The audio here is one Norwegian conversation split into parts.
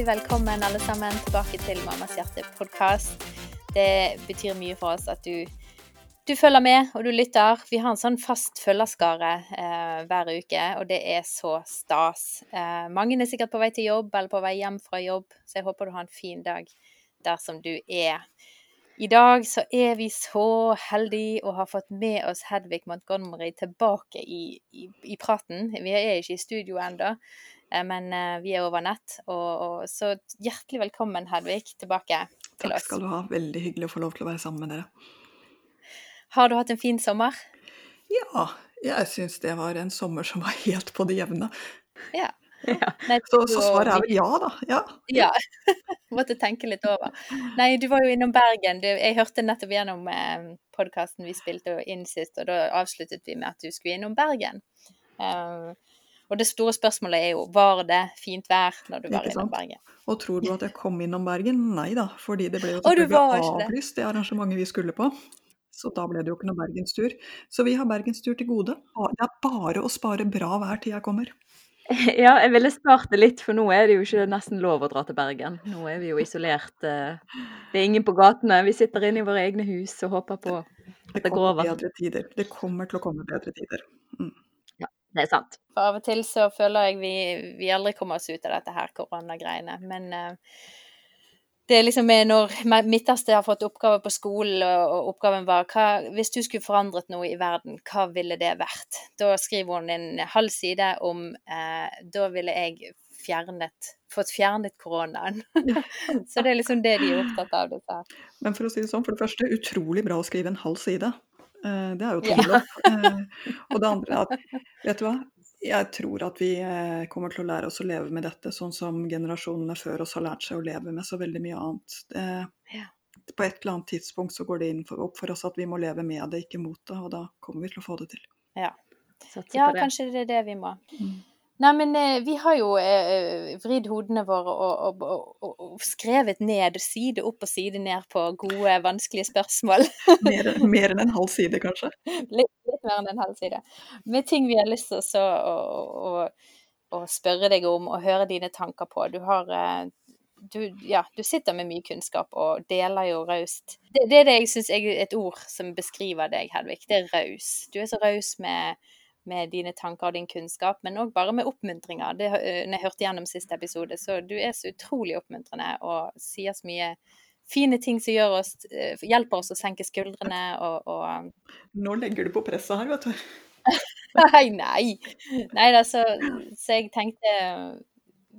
hjertelig velkommen alle sammen tilbake til Mammas hjerte-podkast. Det betyr mye for oss at du, du, følger med og du lytter. Vi har en sånn fast følgerskare eh, hver uke, og det er så stas. Eh, mange er sikkert på vei til jobb eller på vei hjem fra jobb, så jeg håper du har en fin dag der som du er. I dag så er vi så heldige å ha fått med oss Hedvig Montgomery tilbake i, i, i praten. Vi er ikke i studio ennå. Eh, men eh, vi er over nett. Og, og, så hjertelig velkommen, Hedvig, tilbake til oss. Takk skal du ha. Veldig hyggelig å få lov til å være sammen med dere. Har du hatt en fin sommer? Ja, jeg syns det var en sommer som var helt på det jevne. Ja. Ja. Nei, så, så, svaret er vel ja, da. Ja. ja. Måtte tenke litt over. Nei, du var jo innom Bergen. Du, jeg hørte nettopp gjennom eh, podkasten vi spilte inn sist, og da avsluttet vi med at du skulle innom Bergen. Uh, og det store spørsmålet er jo var det fint vær når du var innom Bergen? Og tror du at jeg kom innom Bergen? Nei da, fordi det ble jo selvfølgelig avlyst det arrangementet vi skulle på. Så da ble det jo ikke noe bergenstur. Så vi har bergenstur til gode. Det er bare å spare bra vær til jeg kommer. Ja, jeg ville spart det litt, for nå er det jo ikke nesten lov å dra til Bergen. Nå er vi jo isolert. Eh, det er ingen på gatene. Vi sitter inne i våre egne hus og håper på at det, går over. Bedre tider. Det kommer til å komme bedre tider. Mm. Det er sant. For av og til så føler jeg vi, vi aldri kommer oss ut av dette her koronagreiene. Men uh, det er liksom når midterste har fått oppgave på skolen, og, og oppgaven var hva, Hvis du skulle forandret noe i verden, hva ville det vært? Da skriver hun en halv side om uh, Da ville jeg fjernet fått fjernet koronaen. så det er liksom det de er opptatt av. Dette. Men for å si det sånn, for det første, utrolig bra å skrive en halv side. Eh, det er jo tommel opp. Eh, og det andre er at, vet du hva, jeg tror at vi eh, kommer til å lære oss å leve med dette sånn som generasjonene før oss har lært seg å leve med så veldig mye annet. Det, på et eller annet tidspunkt så går det inn for, opp for oss at vi må leve med det, ikke mot det, og da kommer vi til å få det til. Ja, ja kanskje det er det vi må. Mm. Nei, men eh, vi har jo eh, vridd hodene våre og, og, og, og, skrevet ned side opp og side ned på gode, vanskelige spørsmål. mer, mer, enn en halv side, kanskje? Litt, litt, mer enn en halv side. Med ting vi har lyst til å, å, spørre deg om og høre dine tanker på. Du har eh, du, ja, du sitter med mye kunnskap og deler jo raust. Det, det, er det jeg syns er et ord som beskriver deg, Hedvig. Det er raus. Du er så raus med med dine tanker og din kunnskap, men òg bare med oppmuntringer. Det eh, når jeg hørte gjennom siste episode, så du er så utrolig oppmuntrende og sier så mye fine ting som oss, eh, hjelper oss å senke skuldrene og, og Nå legger du på presset her, vet du. nei, nei. Nei da, så, så jeg tenkte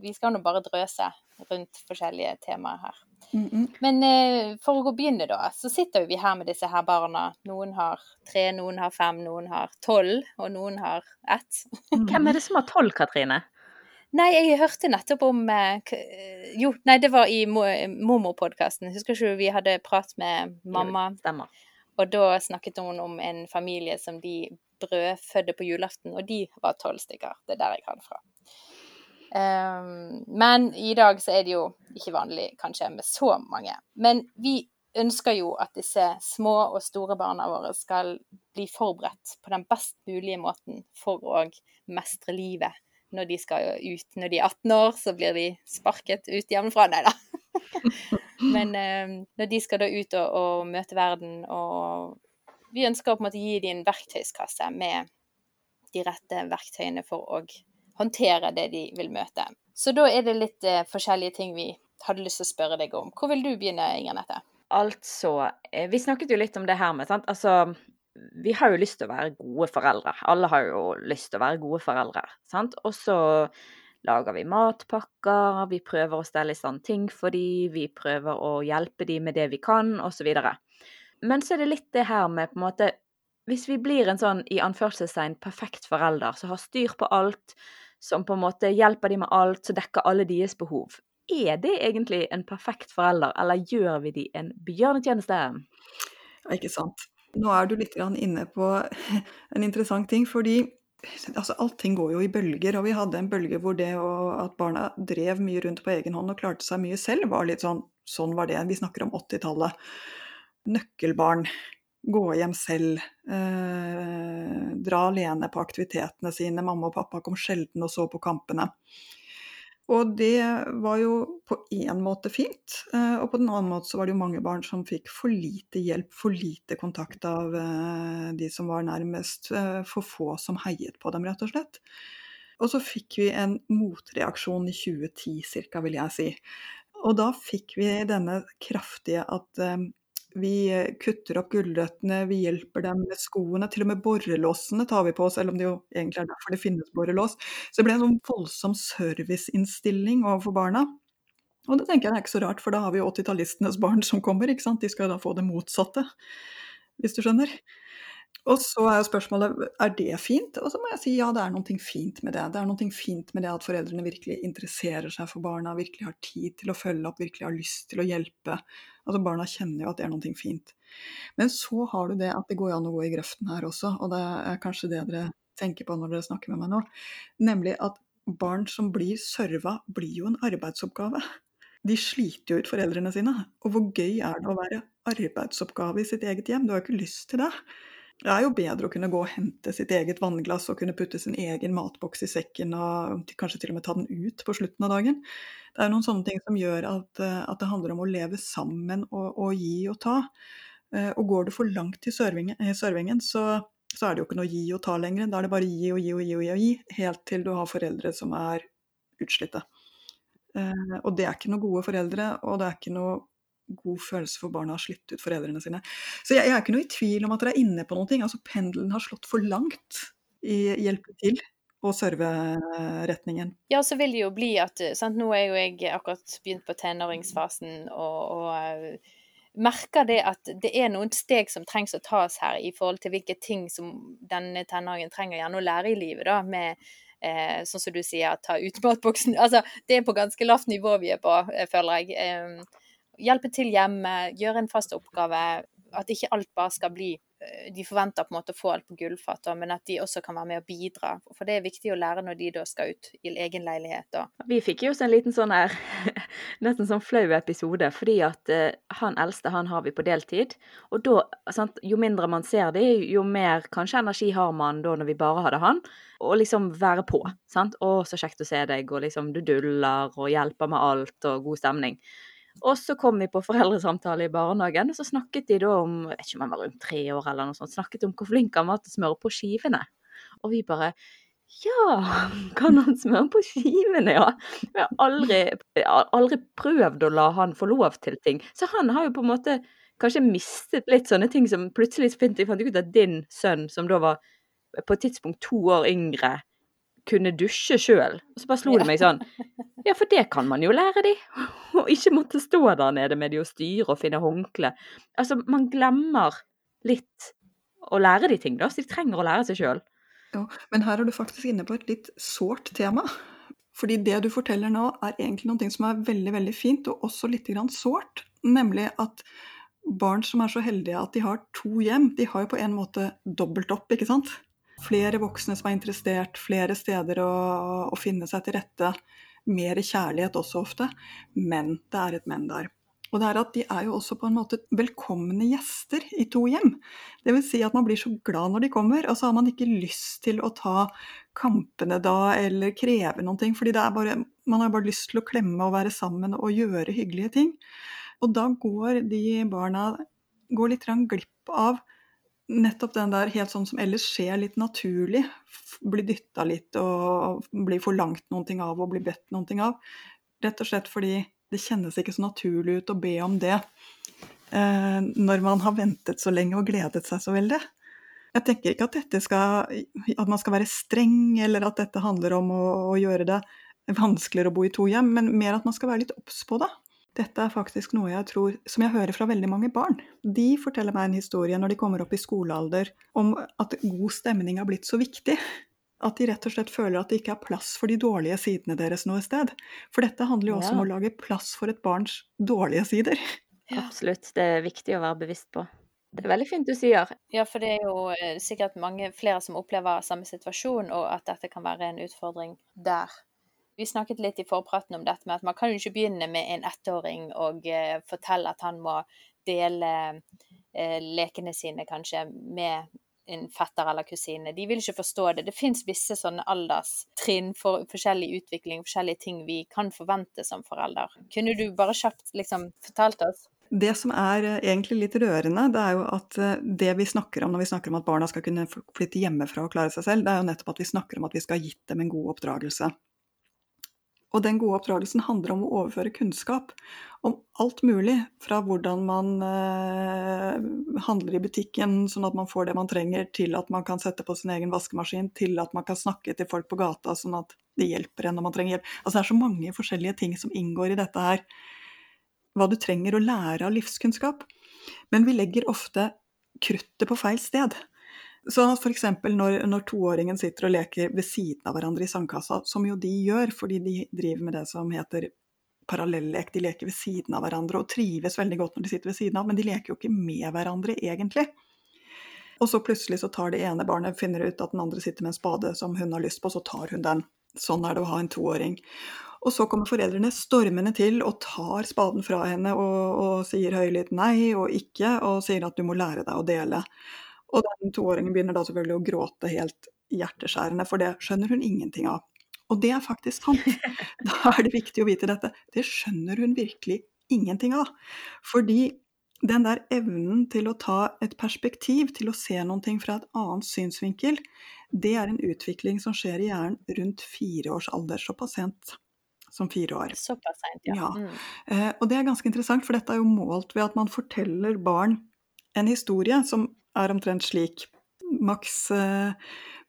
vi skal nå bare drøse rundt forskjellige temaer her. Mm -mm. Men eh, for å gå begynne, da, så sitter vi her med disse her barna. Noen har tre, noen har fem, noen har tolv, og noen har ett. Mm. Hvem er det som har tolv, Katrine? Nei, jeg hørte nettopp om eh, Jo, nei, det var i Mormor-podkasten. Husker ikke du vi hadde prat med mamma? Stemmer. Og da snakket hun om en familie som de brødfødde på julaften, og de var tolv stykker. Det er der jeg har det fra. Um, men i dag så er det jo ikke vanlig kanskje med så mange. Men vi ønsker jo at disse små og store barna våre skal bli forberedt på den best mulige måten for å mestre livet når de skal ut. Når de er 18 år, så blir de sparket ut hjemmefra. Nei da. Men um, når de skal da ut og, og, møte verden, og vi ønsker å på en måte gi dem en verktøyskasse med de rette verktøyene for å håndtere det de vil møte. Så da er det litt eh, forskjellige ting vi hadde lyst til å spørre deg om. Hvor vil du begynne, Inger Nette? Altså, eh, vi snakket jo litt om det her med sant? Altså, vi har jo lyst til å være gode foreldre. Alle har jo lyst til å være gode foreldre. sant? Og så lager vi matpakker, vi prøver å stelle i stand ting for dem, vi prøver å hjelpe dem med det vi kan, osv. Men så er det litt det her med på en måte Hvis vi blir en sånn i anførselstegn perfekt forelder som har styr på alt, som på en måte hjelper de med alt, som dekker alle deres behov. Er det egentlig en perfekt forelder, eller gjør vi de en bjørnetjeneste? Ja, ikke sant. Nå er du litt inne på en interessant ting, fordi altså, allting går jo i bølger. Og vi hadde en bølge hvor det at barna drev mye rundt på egen hånd og klarte seg mye selv, var litt sånn Sånn var det. Vi snakker om 80-tallet. Nøkkelbarn gå hjem selv, eh, dra alene på aktivitetene sine. Mamma og pappa kom sjelden og så på kampene. Og det var jo på én måte fint, eh, og på den annen måte så var det jo mange barn som fikk for lite hjelp, for lite kontakt av eh, de som var nærmest, eh, for få som heiet på dem, rett og slett. Og så fikk vi en motreaksjon i 2010 ca., vil jeg si. Og da fikk vi denne kraftige at vi eh, kutter opp gulrøttene, vi hjelper dem med skoene, til og med borrelåsene tar vi på, oss, selv om det jo egentlig er derfor det finnes borrelås. Så det ble en sånn voldsom serviceinnstilling overfor barna. Og det tenker jeg er ikke så rart, for da har vi jo 80-tallistenes barn som kommer, ikke sant. De skal da få det motsatte, hvis du skjønner. Og så er spørsmålet er det fint, og så må jeg si ja, det er noe fint med det. Det er noe fint med det at foreldrene virkelig interesserer seg for barna, virkelig har tid til å følge opp, virkelig har lyst til å hjelpe. Altså Barna kjenner jo at det er noe fint. Men så har du det at det går an å gå i grøften her også, og det er kanskje det dere tenker på når dere snakker med meg nå. Nemlig at barn som blir serva, blir jo en arbeidsoppgave. De sliter jo ut foreldrene sine. Og hvor gøy er det å være arbeidsoppgave i sitt eget hjem? Du har jo ikke lyst til det. Det er jo bedre å kunne gå og hente sitt eget vannglass og kunne putte sin egen matboks i sekken og kanskje til og med ta den ut på slutten av dagen. Det er noen sånne ting som gjør at, eh, at det handler om å leve sammen og, og, gi og ta. Eh, og går du for langt i servingen, så, så, er det jo ikke noe gi og ta lenger. Da er det bare gi og gi og gi og gi, og gi helt til du har foreldre som er utslitte. Eh, og det er ikke noe gode foreldre, og det er ikke noe god følelse for barna har slitt ut foreldrene sine. Så jeg, jeg, er ikke noe i tvil om at dere er inne på noe. Altså pendelen har slått for langt i hjelpe til og serveretningen. Ja, så vil det jo bli at sant, Nå er jo jeg akkurat begynt på tenåringsfasen og, og uh, merker det at det er noen steg som trengs å tas her i forhold til hvilke ting som denne tenåringen trenger gjerne å lære i livet. da, med eh, sånn som du sier, ta ut matboksen. Altså, det er på ganske lavt nivå vi er på, eh, føler jeg. Eh, hjelpe til hjemme, gjøre en fast oppgave. At ikke alt bare skal bli eh, De forventer på en måte å få alt på gullfat, men at de også kan være med og bidra. For det er viktig å lære når de da skal ut i egen leilighet. Vi fikk jo også en liten sånn her nesten sånn flau episode, fordi at uh, han eldste han har vi på deltid. Og da, sant, jo mindre man ser det, jo mer kanskje energi har man da når vi bare hadde han. Og liksom være på. sant? 'Å, så kjekt å se deg', og liksom du duller og hjelper med alt, og god stemning. Og så kom vi på foreldresamtale i barnehagen, og så snakket de da om jeg vet ikke om han var rundt tre år eller noe sånt, snakket om hvor flink han var til å smøre på skivene. Og vi bare ja, kan han smøre på skivene, ja? Vi har aldri, aldri prøvd å la han få lov til ting. Så han har jo på en måte kanskje mistet litt sånne ting som plutselig fant ut at din sønn, som da var på et tidspunkt to år yngre, kunne dusje sjøl. Og så bare slo det meg sånn Ja, for det kan man jo lære de. Og ikke måtte stå der nede med de og styre og finne håndkle. Altså, man glemmer litt å lære de ting, da. Så de trenger å lære seg sjøl. Ja, men her er du faktisk inne på et litt sårt tema. Fordi det du forteller nå, er egentlig noe som er veldig, veldig fint, og også litt sårt. Nemlig at barn som er så heldige at de har to hjem, de har jo på en måte dobbelt opp, ikke sant? flere voksne som er interessert, flere steder å, å finne seg til rette. Mer kjærlighet også ofte, men det er et men der. Og det er at de er jo også på en måte velkomne gjester i to hjem. Vil si at man blir så glad når de kommer, og så har man ikke lyst til å ta kampene da eller kreve noen ting. fordi bare, man har bare lyst til å klemme og være sammen og gjøre hyggelige ting. Og da går de barna går litt glipp av nettopp den der helt sånn som ellers skjer litt naturlig, blir dytta litt og blir forlangt noen ting av og blir bedt noen ting av. Rett og slett fordi det kjennes ikke så naturlig ut å be om det eh, når man har ventet så lenge og gledet seg så veldig. Jeg tenker ikke at, skal, at man skal være streng, eller at dette handler om å, å gjøre det vanskeligere å bo i to hjem, men mer at man skal være litt obs på det. Dette er faktisk noe jeg tror, som jeg hører fra veldig mange barn. De forteller meg en historie når de kommer opp i skolealder om at god stemning har blitt så viktig. At de rett og slett føler at det ikke er plass for de dårlige sidene deres noe sted. For dette handler jo også ja. om å lage plass for et barns dårlige sider. Ja. Absolutt, det er viktig å være bevisst på. Det er veldig fint du sier. Ja, for det er jo eh, sikkert mange flere som opplever samme situasjon, og at dette kan være en utfordring der vi snakket litt i forpraten om dette med at man kan jo ikke begynne med en ettåring og eh, fortelle at han må dele eh, lekene sine kanskje med en fetter eller kusine. De vil ikke forstå det. Det fins visse sånne alderstrinn for forskjellig utvikling, forskjellige ting vi kan forvente som forelder. Kunne du bare kjapt liksom fortalt oss? Det som er eh, egentlig litt rørende, det er jo at eh, det vi snakker om når vi snakker om at barna skal kunne flytte hjemmefra og klare seg selv, det er jo nettopp at vi snakker om at vi skal ha gitt dem en god oppdragelse. Og den gode oppdragelsen handler om å overføre kunnskap om alt mulig. Fra hvordan man eh, handler i butikken sånn at man får det man trenger, til at man kan sette på sin egen vaskemaskin, til at man kan snakke til folk på gata sånn at det hjelper en når man trenger hjelp. Altså det er så mange forskjellige ting som inngår i dette her hva du trenger å lære av livskunnskap. Men vi legger ofte kruttet på feil sted. Så f.eks. Når, når toåringen sitter og leker ved siden av hverandre i sandkassa, som jo de gjør fordi de driver med det som heter parallellek, de leker ved siden av hverandre og trives veldig godt når de sitter ved siden av, men de leker jo ikke med hverandre egentlig. Og så plutselig så tar det ene barnet, finner ut at den andre sitter med en spade som hun har lyst på, så tar hun den. Sånn er det å ha en toåring. Og så kommer foreldrene stormende til og tar spaden fra henne og, og sier høylytt nei og ikke, og sier at du må lære deg å dele. Og den toåringen begynner da selvfølgelig å gråte helt hjerteskjærende, for det skjønner hun ingenting av. Og det er faktisk sant. Da er det viktig å vite dette. Det skjønner hun virkelig ingenting av. Fordi den der evnen til å ta et perspektiv, til å se noe fra et annet synsvinkel, det er en utvikling som skjer i hjernen rundt fire års alder, såpass sent som fire år. Såpass sent, ja. ja. Mm. Eh, og det er ganske interessant, for dette er jo målt ved at man forteller barn en historie som er omtrent slik. Max eh,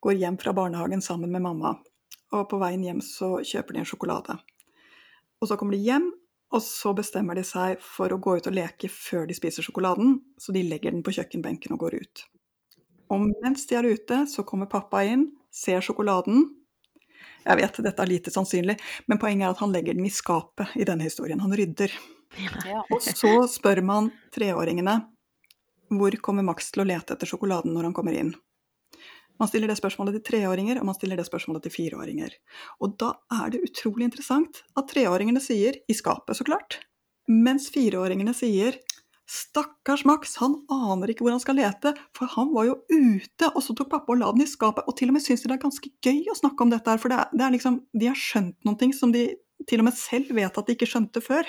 går hjem fra barnehagen sammen med mamma, og på veien hjem så kjøper de en sjokolade. Og så kommer de hjem, og så bestemmer de seg for å gå ut og leke før de spiser sjokoladen, så de legger den på kjøkkenbenken og går ut. Og mens de er ute, så kommer pappa inn, ser sjokoladen, jeg vet dette er lite sannsynlig, men poenget er at han legger den i skapet i denne historien. Han rydder. Ja. Og så spør man treåringene hvor kommer Max til å lete etter sjokoladen når han kommer inn. Man stiller det spørsmålet til treåringer, og man stiller det spørsmålet til fireåringer. Og da er det utrolig interessant at treåringene sier 'i skapet', så klart. Mens fireåringene sier Stakkars Max, han aner ikke hvor han skal lete, for han var jo ute, og så tok pappa og la den i skapet. Og til og med syns de det er ganske gøy å snakke om dette her, for det er, det er liksom De har skjønt noen ting som de til og med selv vet at de ikke skjønte før.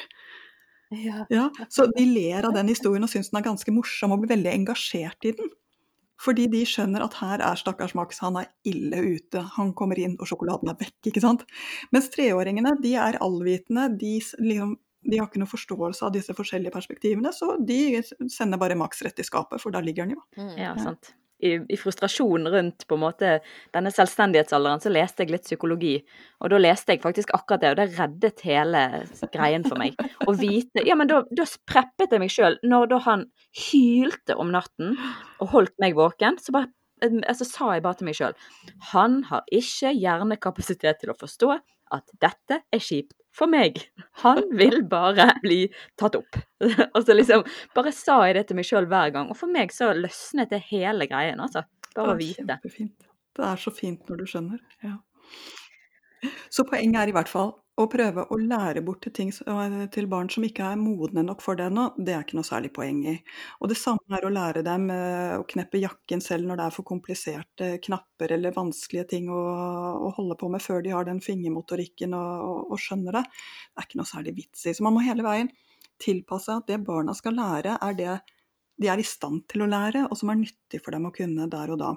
Ja. ja så de ler av den historien og syns den er ganske morsom og blir veldig engasjert i den. Fordi de skjønner at her er stakkars Max, han er ille ute. Han kommer inn, og sjokoladen er vekk, ikke sant. Mens treåringene, de er allvitende. De liksom de har ikke noe forståelse av disse forskjellige perspektivene, så de sender bare Max rett i skapet, for der ligger han jo. Mm. Ja, sant. I, I, frustrasjon rundt på en måte denne selvstendighetsalderen, så leste jeg litt psykologi. Og da leste jeg faktisk akkurat det, og det reddet hele greien for meg. Å vite Ja, men da, da preppet jeg meg sjøl. Når da han hylte om natten og holdt meg våken, så bare altså, sa jeg bare til meg sjøl Han har ikke hjernekapasitet til å forstå at dette er kjipt for meg. Han vil bare bli tatt opp. og så liksom bare sa jeg det til meg sjøl hver gang. Og for meg så løsnet det hele greien, altså. Bare å vite. Kjempefint. Det er så fint når du skjønner. Ja. Så poenget er i hvert fall å prøve å lære bort til ting til barn som ikke er modne nok for det ennå, det er ikke noe særlig poeng i. Og det samme er å lære dem eh, å kneppe jakken selv når det er for kompliserte knapper eller vanskelige ting å, å holde på med før de har den fingermotorikken og, og, og, skjønner det. Det er ikke noe særlig vits i. Så man må hele veien tilpasse at det barna skal lære, er det de er i stand til å lære, og som er nyttig for dem å kunne der og da.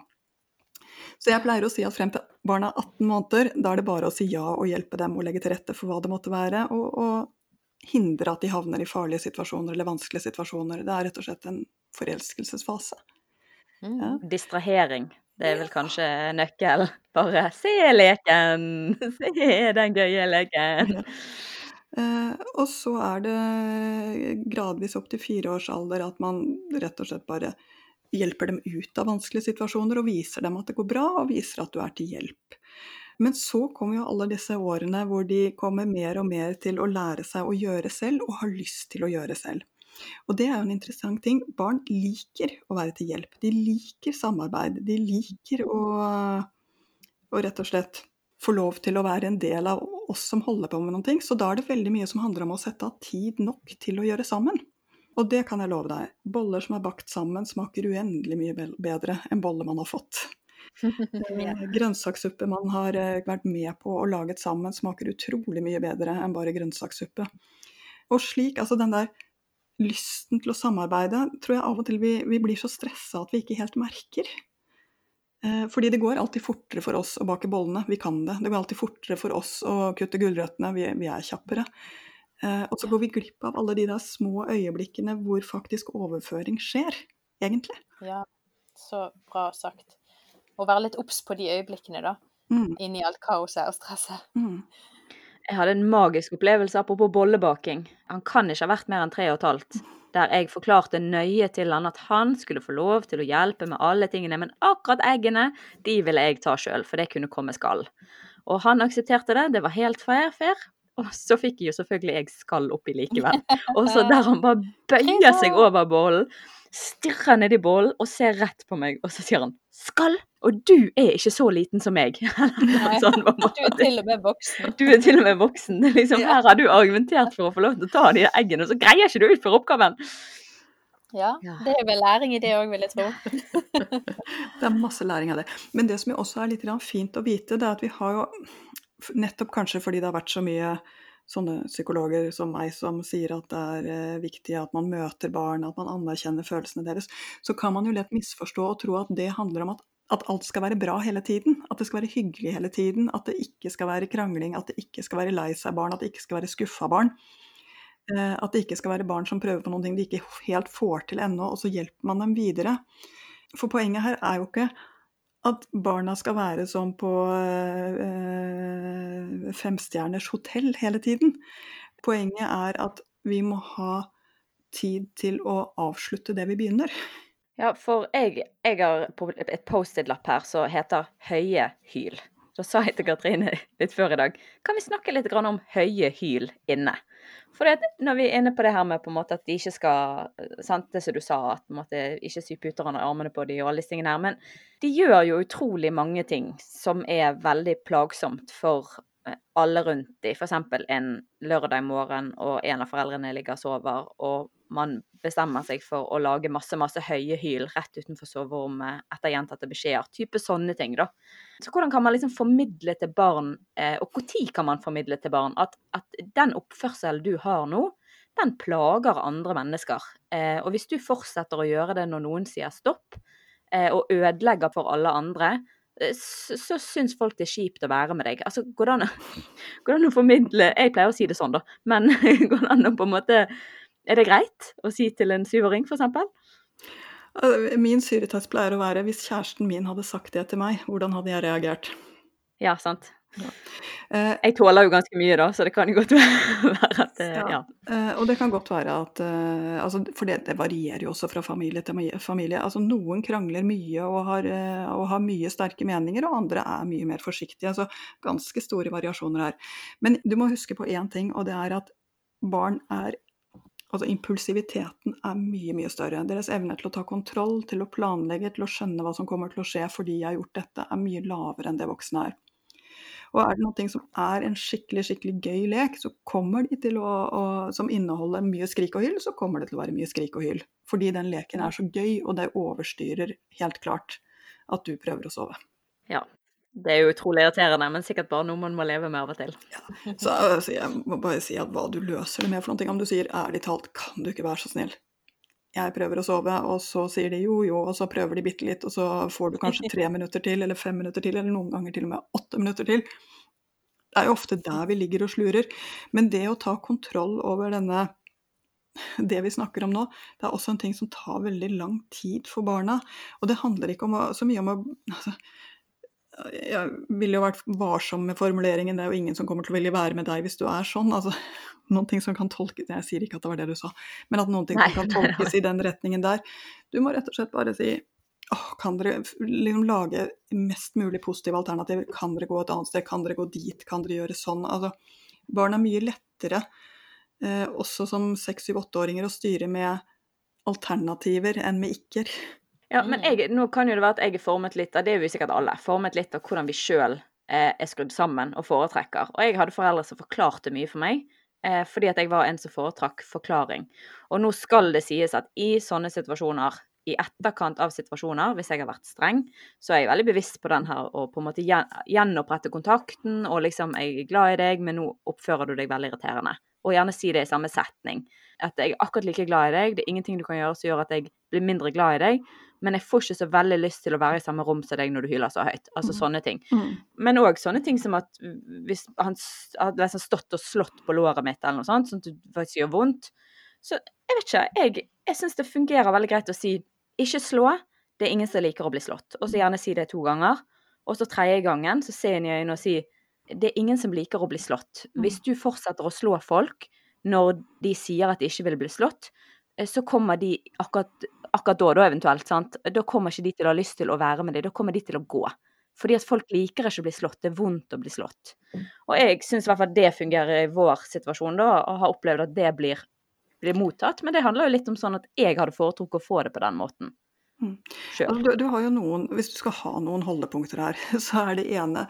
Så jeg pleier å si at frem til barna er 18 måneder, da er det bare å si ja og hjelpe dem og legge til rette for hva det måtte være, og, og hindre at de havner i farlige situasjoner eller vanskelige situasjoner. Det er rett og slett en forelskelsesfase. Mm. Ja. Distrahering. Det er vel kanskje nøkkel. Bare se leken! Se den gøye leken! Ja. Eh, og så er det gradvis opp til fire års alder at man rett og slett bare hjelper dem ut av vanskelige situasjoner og viser dem at det går bra, og viser at du er til hjelp. Men så kommer jo alle disse årene hvor de kommer mer og mer til å lære seg å gjøre selv, og har lyst til å gjøre selv. Og det er jo en interessant ting. Barn liker å være til hjelp. De liker samarbeid. De liker å, å rett og slett få lov til å være en del av oss som holder på med ting. Så da er det veldig mye som handler om å sette av tid nok til å gjøre sammen. Og det kan jeg love deg. Boller som er bakt sammen, smaker uendelig mye bedre enn boller man har fått. Eh, Grønnsakssuppe man har eh, vært med på og laget sammen, smaker utrolig mye bedre enn bare grønnsakssuppe. Og slik, altså den der lysten til å samarbeide, tror jeg av og til vi, vi blir så stressa at vi ikke helt merker. Eh, Fordi det går alltid fortere for oss å bake bollene, vi kan det. Det går alltid fortere for oss å kutte gulrøttene, vi, vi er kjappere. Eh, Og så går vi glipp av alle de der små øyeblikkene hvor faktisk overføring skjer, egentlig. Ja, så bra sagt. Å være litt obs på de øyeblikkene, da. Mm, Inni alt kaoset og stresset. mm. Jeg hadde en magisk opplevelse apropos bollebaking. Han kan ikke ha vært mer enn tre og et halvt. Der jeg forklarte nøye til han at han skulle få lov til å hjelpe med alle tingene, men akkurat eggene, de ville jeg ta sjøl, for det kunne komme skall. Og han aksepterte det, det var helt fair, fair. Og så fikk jeg jo selvfølgelig jeg skall oppi likevel. Og så der han bare bøyer seg over bollen, stirrer ned i bollen og ser rett på meg, og så sier han 'skall', og du er ikke så liten som meg. Nei, sånn, Du er til og med voksen. Du er til og med voksen. Liksom, Ja. her har du argumentert for å få lov til å ta de eggene, og så greier ikke du ut for oppgaven. Ja, Ja. det er vel læring i det òg, vil jeg tro. Det er masse læring av det. Men det som jo også er litt fint å vite, det er at vi har jo Nettopp kanskje fordi det har vært så mye sånne psykologer som meg som sier at det er eh, viktig at man møter barn, at man anerkjenner følelsene deres, så kan man jo lett misforstå og tro at det handler om at, at alt skal være bra hele tiden. At det skal være hyggelig hele tiden. At det ikke skal være krangling, at det ikke skal være lei seg barn, at det ikke skal være skuffa barn. Eh, At det ikke skal være barn som prøver på noen ting de ikke helt får til ennå, og så hjelper man dem videre. For poenget her er jo ikke at barna skal være som på eh, femstjerners hotell hele tiden. Poenget er at vi må ha tid til å avslutte det vi begynner. Ja, for jeg, jeg har et Post-It-lapp her som heter 'høye hyl'. Da sa jeg til Katrine litt før i dag kan vi snakke litt om høye hyl inne. For når vi er inne på det her med at de ikke skal sant, Det som du sa, at måte ikke sy puter under armene på de og alle disse tingene her. Men de gjør jo utrolig mange ting som er veldig plagsomt for eh, alle rundt de. F.eks. en lørdag morgen og en av foreldrene ligger og sover, og man bestemmer seg for å lage masse masse høye hyl rett utenfor soverommet etter gjentatte beskjeder. Type sånne ting, da. Så hvordan kan man liksom formidle til barn, eh, og når kan man formidle til barn, at, at den oppførselen du har nå, den plager andre mennesker. Eh, og hvis du fortsetter å gjøre det når noen sier stopp, eh, og ødelegger for alle andre, så, så syns folk det er kjipt å være med deg. Altså, går det an å formidle Jeg pleier å si det sånn, da, men går det an å på en måte Er det greit å si til en syvåring, f.eks.? Eh, Min syretest pleier å være hvis kjæresten min hadde sagt det til meg, hvordan hadde jeg reagert? Ja, sant. Eh, Jeg tåler jo ganske mye, da, så det kan jo godt være at det, Ja. ja. Eh, og det kan godt være at eh, altså, For det, det varierer jo også fra familie til familie. Altså, noen krangler mye og har, eh, og har mye sterke meninger, og andre er mye mer forsiktige. Altså, ganske store variasjoner her. Men du må huske på én ting, og det er at barn er Altså impulsiviteten er mye, mye større. Deres evne til å ta kontroll, til å planlegge, til å skjønne hva som kommer til å skje fordi jeg har gjort dette, er mye lavere enn det voksne er. Og er det noe som er en skikkelig skikkelig gøy lek, å, å Som inneholder mye skrik og hyll, så kommer det til å være mye skrik og hyll. Fordi den leken er så gøy, og det overstyrer helt klart at du prøver å sove. ja. Det er jo utrolig irriterende, men sikkert bare noe man må leve med av og til. Så så, jeg må bare si at hva du løser det med for noen ting. om du sier ærlig talt, kan du ikke være så snill? Jeg prøver å sove, og så sier de jo, jo, og så prøver de bitte litt, og så får du kanskje tre minutter til, eller fem minutter til, eller noen ganger til og med åtte minutter til. Det er jo ofte der vi ligger og slurer. Men det å ta kontroll over denne det vi snakker om nå, det er også en ting som tar veldig lang tid for barna. Og det handler ikke om å, så mye om å altså, Jeg ville jo vært varsom med formuleringen. Det er jo ingen som kommer til å ville være med deg hvis du er sånn. Altså, noen ting som kan tolkes Jeg sier ikke at det var det du sa, men at noen ting som kan tolkes i den retningen der. Du må rett og slett bare si Åh, kan dere liksom lage mest mulig positive alternativer? Kan dere gå et annet sted? Kan dere gå dit? Kan dere gjøre sånn? Altså, barn er mye lettere, eh, også som seks, syv, åtteåringer, å styre med alternativer enn med ikke-er. Ja, men jeg, nå kan jo det være at jeg er formet litt av det er jo sikkert alle, formet litt av hvordan vi sjøl eh, er skrudd sammen og foretrekker. Og jeg hadde foreldre som forklarte mye for meg, Eh, fordi at jeg var en som foretrakk forklaring. Og nå skal det sies at i sånne situasjoner, i etterkant av situasjoner, hvis jeg har vært streng, så er jeg veldig bevisst på den her og på en måte gjenopprette kontakten og liksom 'Jeg er glad i deg, men nå oppfører du deg veldig irriterende'. Og gjerne si det i samme setning. At jeg er akkurat like glad i deg, det er ingenting du kan gjøre som gjør at jeg blir mindre glad i deg, men jeg får ikke så veldig lyst til å være i samme rom som deg når du hyler så høyt. Altså mm. sånne ting. Mm. Men òg sånne ting som at hvis han hadde liksom stått og slått på låret mitt eller noe sånt, sånn at det faktisk gjør vondt, så jeg vet ikke. Jeg, jeg syns det fungerer veldig greit å si ikke slå. Det er ingen som liker å bli slått. Og så gjerne si det to ganger. Og så tredje gangen så ser inn i øynene og si det er ingen som liker å bli slått. Mm. Hvis du fortsetter å slå folk når de sier at de ikke vil bli slått, eh, så kommer de akkurat, akkurat da, da eventuelt, sant? da kommer ikke de til å ha lyst til å være med deg, da kommer de til å gå. Fordi at folk liker ikke å bli slått, det er vondt å bli slått. Og jeg syns i hvert fall det fungerer i vår situasjon, da, og har opplevd at det blir blir mottatt. Men det handler jo litt om sånn at jeg hadde foretrukket å få det på den måten. Mm. Altså, du, du, har jo noen, Hvis du skal ha noen holdepunkter her, så er det ene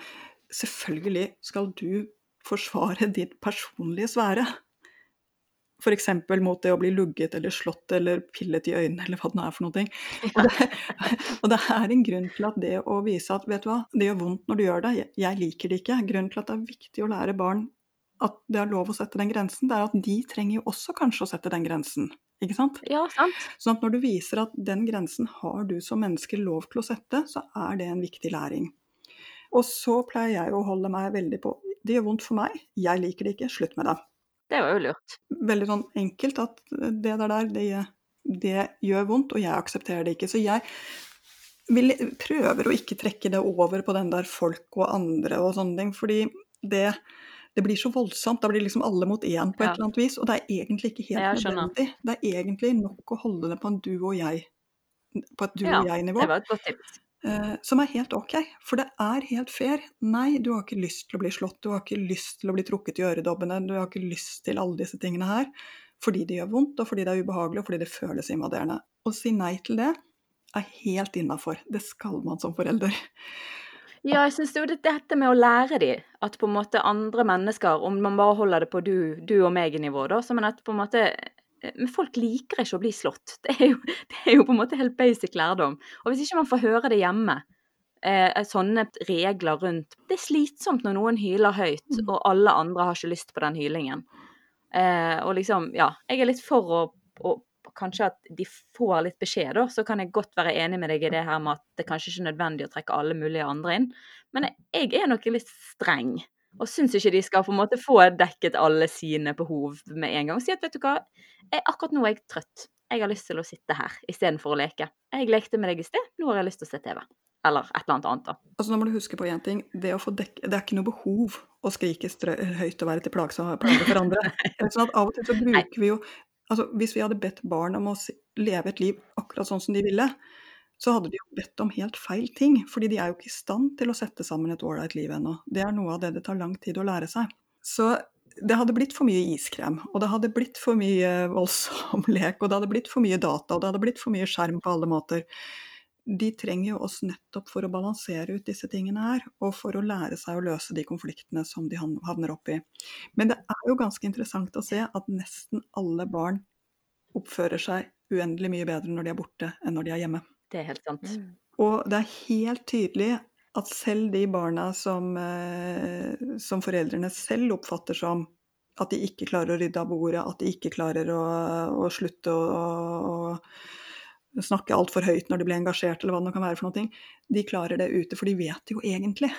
Selvfølgelig skal du forsvare ditt personlige sfære. F.eks. mot det å bli lugget eller slått eller pillet i øynene eller hva det nå er for noe. Og det, og det er en grunn til at det å vise at vet du hva, det gjør vondt når du gjør det, jeg liker det ikke. Grunnen til at det er viktig å lære barn at det er lov å sette den grensen, det er at de trenger jo også kanskje å sette den grensen. Ikke sant? Ja, sant. Sånn at når du viser at den grensen har du som menneske lov til å sette, så er det en viktig læring. Og så pleier jeg å holde meg veldig på Det gjør vondt for meg, jeg liker det ikke, slutt med det. Det var jo lurt. Veldig sånn enkelt at det der, der det, det gjør vondt, og jeg aksepterer det ikke. Så jeg vil, prøver å ikke trekke det over på den der folk og andre og sånne ting, fordi det det blir så voldsomt. Da blir liksom alle mot én på et eller annet vis. Og det er egentlig ikke helt nødvendig. Det er egentlig nok å holde det på en du og jeg på et du ja. Det var et godt tips. Uh, som er helt ok. For det er helt fair. Nei, du har ikke lyst til å bli slått, du har ikke lyst til å bli trukket i øredobbene, du har ikke lyst til alle disse tingene her. Fordi det gjør vondt, og fordi det er ubehagelig, og fordi det føles invaderende. Å si nei til det er helt innafor. Det skal man som forelder. Ja, jeg syns jo det dette med å lære de at på en måte andre mennesker, om man bare holder det på du, du og meg-nivå, da, så men at på en måte eh, men folk liker ikke å bli slått. Det er, jo, det er, jo, på en måte helt basic lærdom. Og hvis ikke man får høre det hjemme, eh, sånne regler rundt Det er slitsomt når noen hyler høyt, mm. og alle andre har ikke lyst på den hylingen. Eh, og liksom, ja. Jeg er litt for å, å kanskje at de får litt beskjed, da, så kan jeg godt være enig med deg i det her med at det kanskje ikke er nødvendig å trekke alle mulige andre inn. Men jeg er nok litt streng. Og syns ikke de skal på en måte få dekket alle sine behov med en gang. Si at vet du hva, jeg, akkurat nå er jeg trøtt. Jeg har lyst til å sitte her istedenfor å leke. Jeg lekte med deg i sted, nå har jeg lyst til å se TV. Eller et eller annet annet, da. Altså Nå må du huske på én ting. Det, å få dekk, det er ikke noe behov å skrike høyt og være til plage for andre. sånn at Av og til så bruker vi jo Altså, hvis vi hadde bedt barn om å leve et liv akkurat sånn som de ville, så hadde de jo bedt om helt feil ting. Fordi de er jo ikke i stand til å sette sammen et ålreit liv ennå. Det er noe av det det tar lang tid å lære seg. Så det hadde blitt for mye iskrem, og det hadde blitt for mye voldsom lek, og det hadde blitt for mye data, og det hadde blitt for mye skjerm på alle måter de trenger jo oss nettopp for å balansere ut disse tingene her, og for å lære seg å løse de konfliktene som de havner opp i. Men det er jo ganske interessant å se at nesten alle barn oppfører seg uendelig mye bedre når de er borte, enn når de er hjemme. Det er helt sant. Mm. Og det er helt tydelig at selv de barna som, eh, som foreldrene selv oppfatter som at de ikke klarer å rydde av bordet, at de ikke klarer å, å slutte å, å snakke altfor høyt når de blir engasjert, eller hva det kan være for noe. De klarer det ute, for de vet jo egentlig.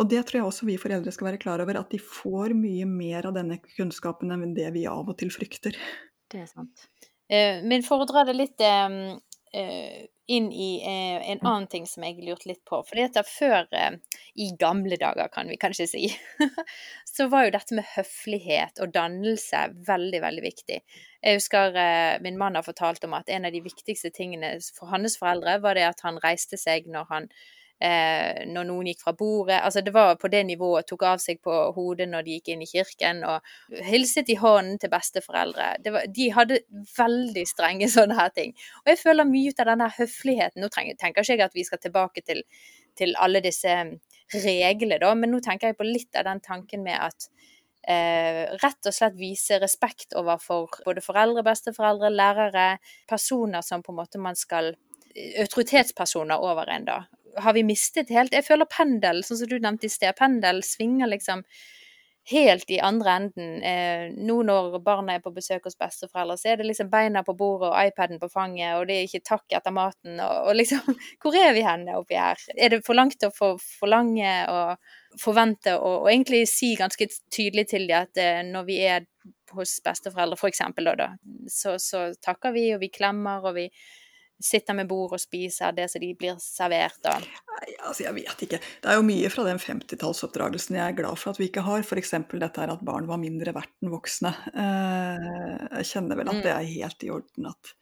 Og det tror jeg også vi foreldre skal være klar over, at de får mye mer av denne kunnskapen enn det vi av og til frykter. Det er sant. Eh, men for å dra det litt eh, inn i en annen ting som jeg lurte litt på. For dette før, i gamle dager kan vi kanskje si, så var jo dette med høflighet og dannelse veldig, veldig viktig. Jeg husker eh, min mann har fortalt om at en av de viktigste tingene for hans foreldre var det at han reiste seg når han eh, når noen gikk fra bordet. Altså det var på det nivået, tok av seg på hodet når de gikk inn i kirken, og hilset i hånden til besteforeldre. Var, de hadde veldig strenge sånne her ting. Og jeg føler mye ut av denne høfligheten. Nå trenger, tenker ikke jeg at vi skal tilbake til, til alle disse reglene, da, men nå tenker jeg på litt av den tanken med at eh, rett og slett vise respekt overfor både foreldre, besteforeldre, lærere, personer som på en måte man skal Autoritetspersoner over en, da. Har vi mistet helt Jeg føler pendel, sånn som du nevnte i sted, pendel svinger liksom helt i andre enden. Eh, nå når barna er på besøk hos besteforeldre, så er det liksom beina på bordet og iPaden på fanget, og det er ikke takk etter maten, og, og liksom Hvor er vi henne oppi her? Er det for langt å forlange og forvente og, og, egentlig si ganske tydelig til dem at eh, når vi er hos besteforeldre, for eksempel, da, så, så takker vi, og vi klemmer, og vi sitter med bord og spiser det som de blir servert? av? Nei, altså jeg vet ikke. Det er jo mye fra den 50-tallsoppdragelsen jeg er glad for at vi ikke har. F.eks. dette her at barn var mindre verdt enn voksne. Eh, jeg kjenner vel at det mm. er helt i orden at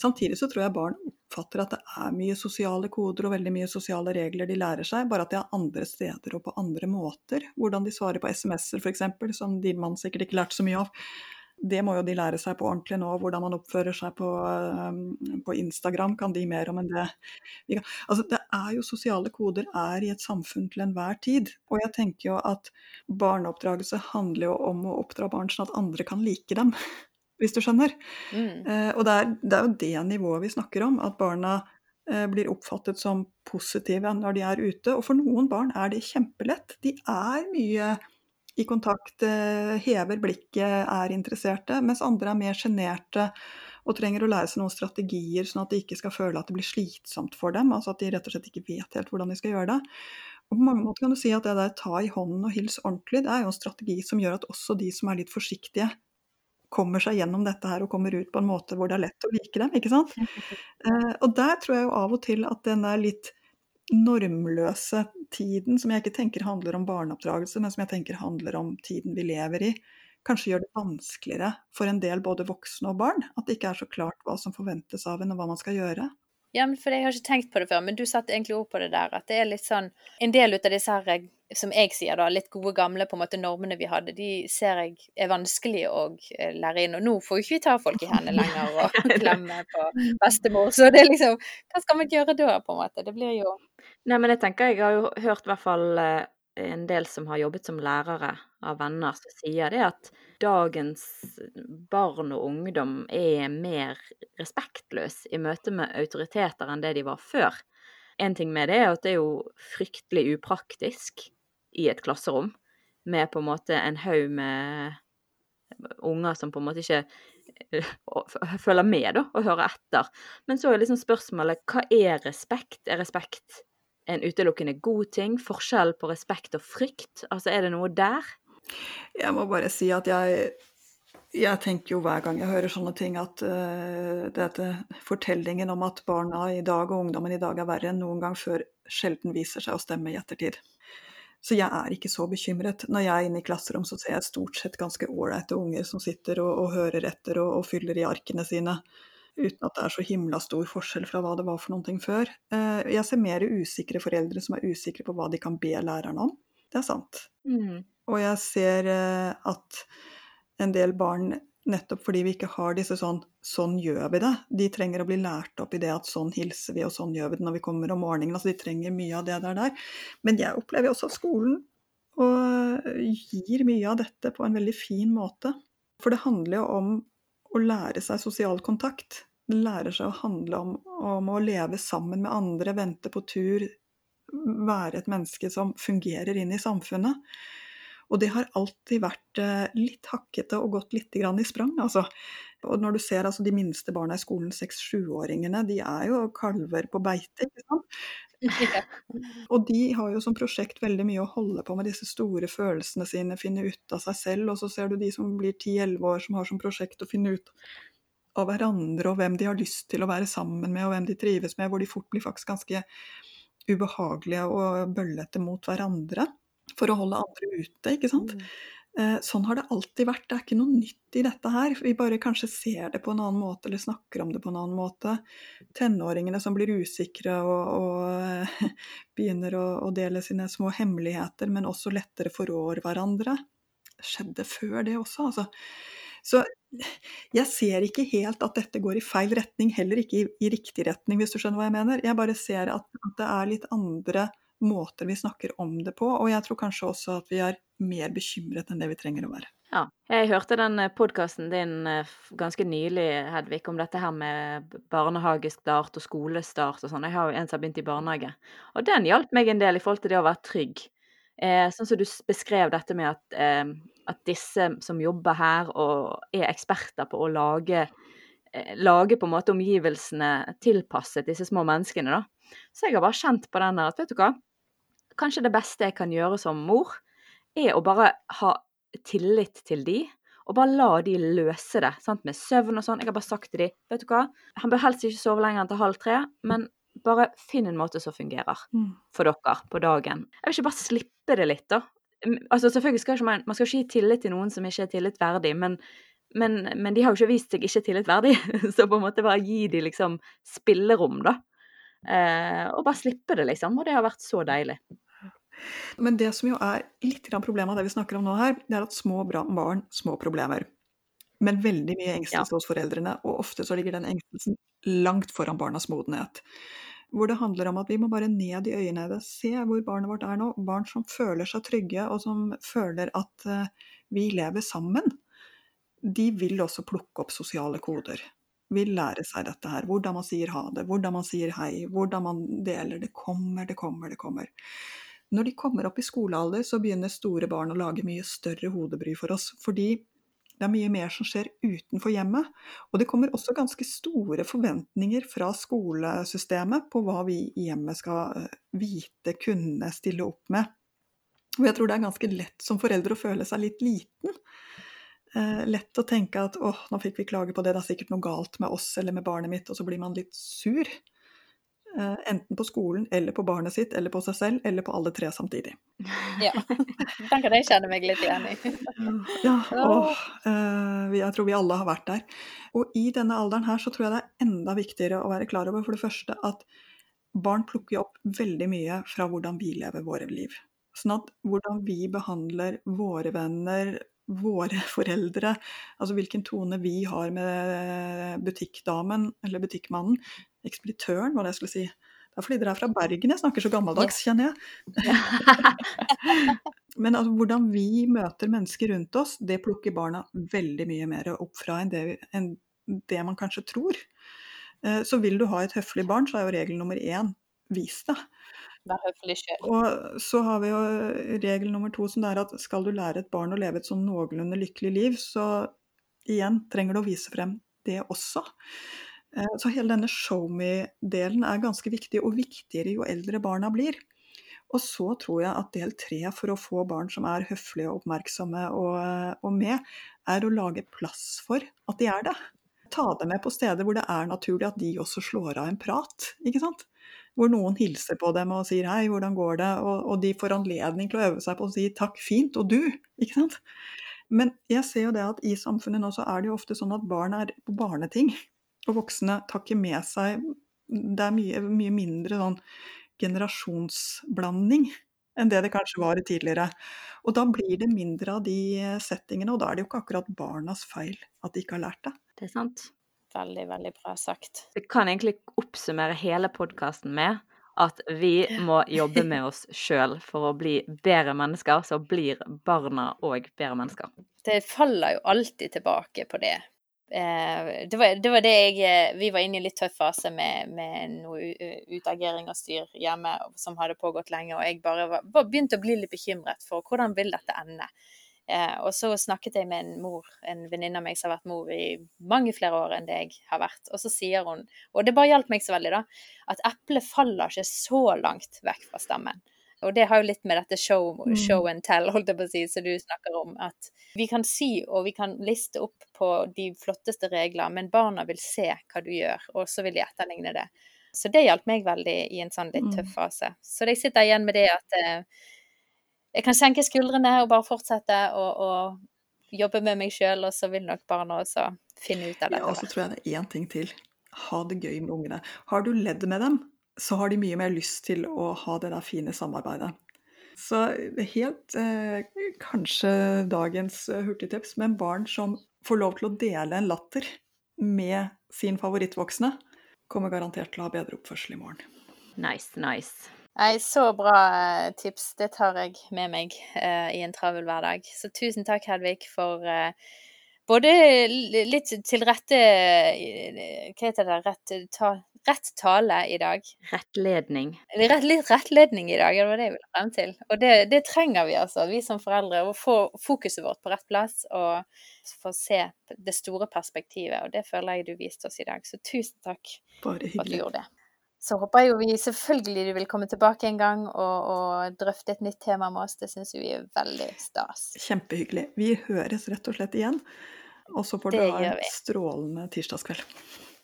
Samtidig så tror jeg barn oppfatter at det er mye sosiale koder og veldig mye sosiale regler de lærer seg, bare at det er andre steder og på andre måter. Hvordan de svarer på SMS-er f.eks., som de man sikkert ikke lærte så mye av det må jo de lære seg på ordentlig nå. Hvordan man oppfører seg på, um, på Instagram, kan de mer om enn det. Altså, det er jo sosiale koder er i et samfunn til enhver tid. Og jeg tenker jo at barneoppdragelse handler jo om å oppdra barn sånn at andre kan like dem. Hvis du skjønner. Mm. Uh, og det er, det er, jo det nivået vi snakker om. At barna uh, blir oppfattet som positive når de er ute. Og for noen barn er det kjempelett. De er mye i kontakt, eh, hever blikket, er interesserte, mens andre er mer sjenerte og trenger å lære seg noen strategier, sånn at de ikke skal føle at det blir slitsomt for dem. Altså at de rett og slett ikke vet helt hvordan de skal gjøre det. Og på mange måter kan du si at det der ta i hånden og hils ordentlig, det er jo en strategi som gjør at også de som er litt forsiktige, kommer seg gjennom dette her og kommer ut på en måte hvor det er lett å like dem, ikke sant. Eh, og der tror jeg jo av og til at den er litt normløse tiden, som jeg ikke tenker handler om barneoppdragelse, men som jeg tenker handler om tiden vi lever i, kanskje gjør det vanskeligere for en del både voksne og barn. At det ikke er så klart hva som forventes av en, og hva man skal gjøre. Ja, men for Jeg har ikke tenkt på det før, men du satte egentlig ord på det der. At det er litt sånn En del ut av disse her, som jeg sier da, litt gode gamle på en måte normene vi hadde, de ser jeg er vanskelig å eh, lære inn. Og nå får jo ikke vi ta folk i hendene lenger og klemme på bestemor. Så det er liksom Hva skal man gjøre da, på en måte? Det blir jo Nei, men jeg tenker jeg har jo hørt i hvert fall eh, en del som har jobbet som lærere av venner, som sier det at dagens barn og ungdom er mer respektløs i møte med autoriteter enn det de var før. En ting med det er at det er jo fryktelig upraktisk i et klasserom med på en måte en haug med unger som på en måte ikke eh, følger med da, og hører etter. Men så er liksom spørsmålet hva er respekt? Er respekt en utelukkende god ting? Forskjell på respekt og frykt? Altså, er det noe der? Jeg må bare si at jeg, jeg tenker jo hver gang jeg hører sånne ting, at uh, dette fortellingen om at barna i dag og ungdommen i dag er verre enn noen gang før, sjelden viser seg å stemme i ettertid. Så jeg er ikke så bekymret. Når jeg er inne i klasserom, så ser jeg stort sett ganske ålreite unger som sitter og, og hører etter og, og, fyller i arkene sine uten at det er så himla stor forskjell fra hva det var for noen ting før. Eh, jeg ser mer usikre foreldre som er usikre på hva de kan be læreren om. Det er sant. Mm. Og jeg ser eh, at en del barn, nettopp fordi vi ikke har disse sånn 'sånn gjør vi det', de trenger å bli lært opp i det at sånn hilser vi, og sånn gjør vi det når vi kommer om morgenen. Altså de trenger mye av det der. der. Men jeg opplever også at skolen og gir mye av dette på en veldig fin måte. For det handler jo om å lære seg sosial kontakt. Det lærer seg å handle om, om, å leve sammen med andre, vente på tur, være et menneske som fungerer inn i samfunnet. Og det har alltid vært eh, litt hakkete og gått litt i sprang, altså. Og når du ser altså, de minste barna i skolen, seks-sjuåringene, de er jo kalver på beite. ikke sant? og de har jo som prosjekt veldig mye å holde på med disse store følelsene sine, finne ut av seg selv. Og så ser du de som blir 10-11 år, som har som prosjekt å finne ut av hverandre og hvem de har lyst til å være sammen med, og hvem de trives med, hvor de fort blir faktisk ganske ubehagelige og bøllete mot hverandre for å holde andre ute, ikke sant. Mm. Eh, sånn har det alltid vært. Det er ikke noe nytt i dette her. Vi bare kanskje ser det på en annen måte, eller snakker om det på en annen måte. Tenåringene som blir usikre og, og begynner å, å, dele sine små hemmeligheter, men også lettere forrår hverandre. Skjedde før det også, altså. Så jeg ser ikke helt at dette går i feil retning, heller ikke i, i riktig retning, hvis du skjønner hva jeg mener. Jeg bare ser at, at det er litt andre måter vi snakker om det på, og jeg tror kanskje også at vi er mer bekymret enn det vi trenger å være. Ja. Jeg hørte den podkasten din eh, ganske nylig, Hedvig, om dette her med barnehagestart og skolestart og sånn. Jeg har jo en som har begynt i barnehage. Og den hjalp meg en del i forhold til det å være trygg. Eh, sånn som du beskrev dette med at, eh, at disse som jobber her og er eksperter på å lage eh, lage på en måte omgivelsene tilpasset disse små menneskene, da. Så jeg har bare kjent på den der at vet du hva, kanskje det beste jeg kan gjøre som mor, er å bare ha tillit til de, og bare la de løse det, sant, med søvn og sånn. Jeg har bare sagt til de, vet du hva, han bør helst ikke sove lenger enn til halv tre, men bare finn en måte som fungerer for dere på dagen. Jeg vil ikke bare slippe det litt, da. Mm, Altså, selvfølgelig skal ikke man, man skal ikke gi tillit til noen som ikke er tillit verdig, men, men, men de har jo ikke vist seg ikke tillitverdig, så på en måte bare gi de liksom spillerom, da. Eh, og bare slippe det, liksom. Og det har vært så deilig. Men det som jo er litt problemet av det vi snakker om nå her, det er at små barn, små problemer. Men veldig mye engstelse hos foreldrene, og ofte så ligger den engstelsen langt foran barnas modenhet. Hvor det handler om at vi må bare ned i øyenhøyde, se hvor barnet vårt er nå. Barn som føler seg trygge, og som føler at eh, vi lever sammen. De vil også plukke opp sosiale koder. Vil lære seg dette her. Hvordan man sier ha det, hvordan man sier hei, hvordan man deler. Det kommer, det kommer, det kommer. Når de kommer opp i skolealder, så begynner store barn å lage mye større hodebry for oss. Fordi det er mye mer som skjer utenfor hjemmet. Og det kommer også ganske store forventninger fra skolesystemet på hva vi i hjemmet skal eh, vite, kunne, stille opp med. Og jeg tror det er ganske lett som foreldre å føle seg litt liten. Eh, lett å tenke at åh, nå fikk vi klage på det, det er sikkert noe galt med oss eller med barnet mitt, og så blir man litt sur. Eh, enten på skolen eller på barnet sitt eller på seg selv, eller på alle tre samtidig. Ja. Den kan jeg kjenne meg litt igjen i. Ja, åh, eh, jeg tror vi alle har vært der. Og i denne alderen her så tror jeg det er enda viktigere å være klar over for det første at barn plukker opp veldig mye fra hvordan vi lever våre liv. Sånn at hvordan vi behandler våre venner, våre foreldre, altså hvilken tone vi har med butikkdamen eller butikkmannen, ekspeditøren, hva det jeg skulle si. Det er fordi dere er fra Bergen jeg snakker så gammeldags, kjenner jeg. Men altså, hvordan vi møter mennesker rundt oss, det plukker barna veldig mye mer opp fra enn det, enn det man kanskje tror. Eh, Så vil du ha et høflig barn, så er jo regel nummer én vis det. Vær høflig sjøl. Og så har vi jo regel nummer to, som det er at skal du lære et barn å leve et sånn noenlunde lykkelig liv, så igjen trenger du å vise frem det også. Eh, Så hele denne show me-delen er ganske viktig, og viktigere jo eldre barna blir. Og så tror jeg at del tre for å få barn som er høflige og oppmerksomme og, og med, er å lage plass for at de er det. Ta dem med på steder hvor det er naturlig at de også slår av en prat, ikke sant. Hvor noen hilser på dem og sier hei, hvordan går det, og, og de får anledning til å øve seg på å si takk, fint, og du, ikke sant. Men jeg ser jo det at i samfunnet nå så er det jo ofte sånn at barn er på barneting, og voksne tar ikke med seg Det er mye, mye mindre sånn generasjonsblanding enn det det kanskje var tidligere. Og da blir det mindre av de settingene, og da er det jo ikke akkurat barnas feil at de ikke har lært det. Det er sant. Veldig, veldig bra sagt. Vi kan egentlig oppsummere hele podkasten med at vi må jobbe med oss sjøl for å bli bedre mennesker, så blir barna òg bedre mennesker. Det faller jo alltid tilbake på det. Eh, Det var, det var det jeg eh, Vi var inne i en litt tøff fase med, med noe utagering og styr hjemme som hadde pågått lenge, og jeg bare, var, bare begynte å bli litt bekymret for hvordan vil dette ende. Eh, og så snakket jeg med en mor, en venninne av meg som har vært mor i mange flere år enn det jeg har vært. Og så sier hun, og det bare hjalp meg så veldig, da, at eplet faller ikke så langt vekk fra stammen. Og det har jo litt med dette show, Mm. show and tell, holdt jeg på å si, som du snakker om. At vi kan si og vi kan liste opp på de flotteste regler, men barna vil se hva du gjør, og så vil de etterligne det. Så det hjalp meg veldig i en sånn litt tøff Mm. fase. Så jeg sitter igjen med det at eh, jeg kan senke skuldrene og bare fortsette å, å jobbe med meg sjøl, og så vil nok barna også finne ut av Ja, og så tror jeg det er én ting til. Ha det gøy med ungene. Har du ledd med dem, så har de mye mer lyst til å ha det der fine samarbeidet. Så helt eh, kanskje dagens eh, hurtigtips, men barn som får lov til å dele en latter med sin favorittvoksne, kommer garantert til å ha bedre oppførsel i morgen. Nice, nice. Nei, så bra eh, tips. Det tar jeg med meg uh, i en travel hverdag. Så tusen takk, Hedvig, for uh, både litt til rette Hva heter det? Rett, ta, rett tale i dag. Rettledning. Rett, litt rettledning i dag, det var det jeg ville frem til. Og det, det trenger vi, altså, vi som foreldre. Å få fokuset vårt på rett plass og få se det store perspektivet. Og det føler jeg du viste oss i dag. Så tusen takk Bare for at du gjorde det. Så håper jeg jo vi selvfølgelig du vil komme tilbake en gang og, og drøfte et nytt tema med oss. Det syns vi er veldig stas. Kjempehyggelig. Vi høres rett og slett igjen. Og så får du ha en strålende tirsdagskveld.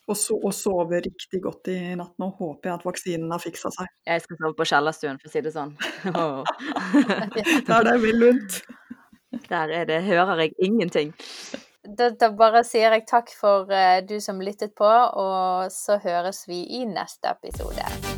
Og, so og sove riktig godt i natt. Nå håper jeg at vaksinen har fiksa seg. Jeg skal sove på kjellerstuen, for å si det sånn. Oh. Der er det vel lunt. Der er det, hører jeg ingenting. Da, da bare sier jeg takk for uh, du som lyttet på, og så høres vi i neste episode.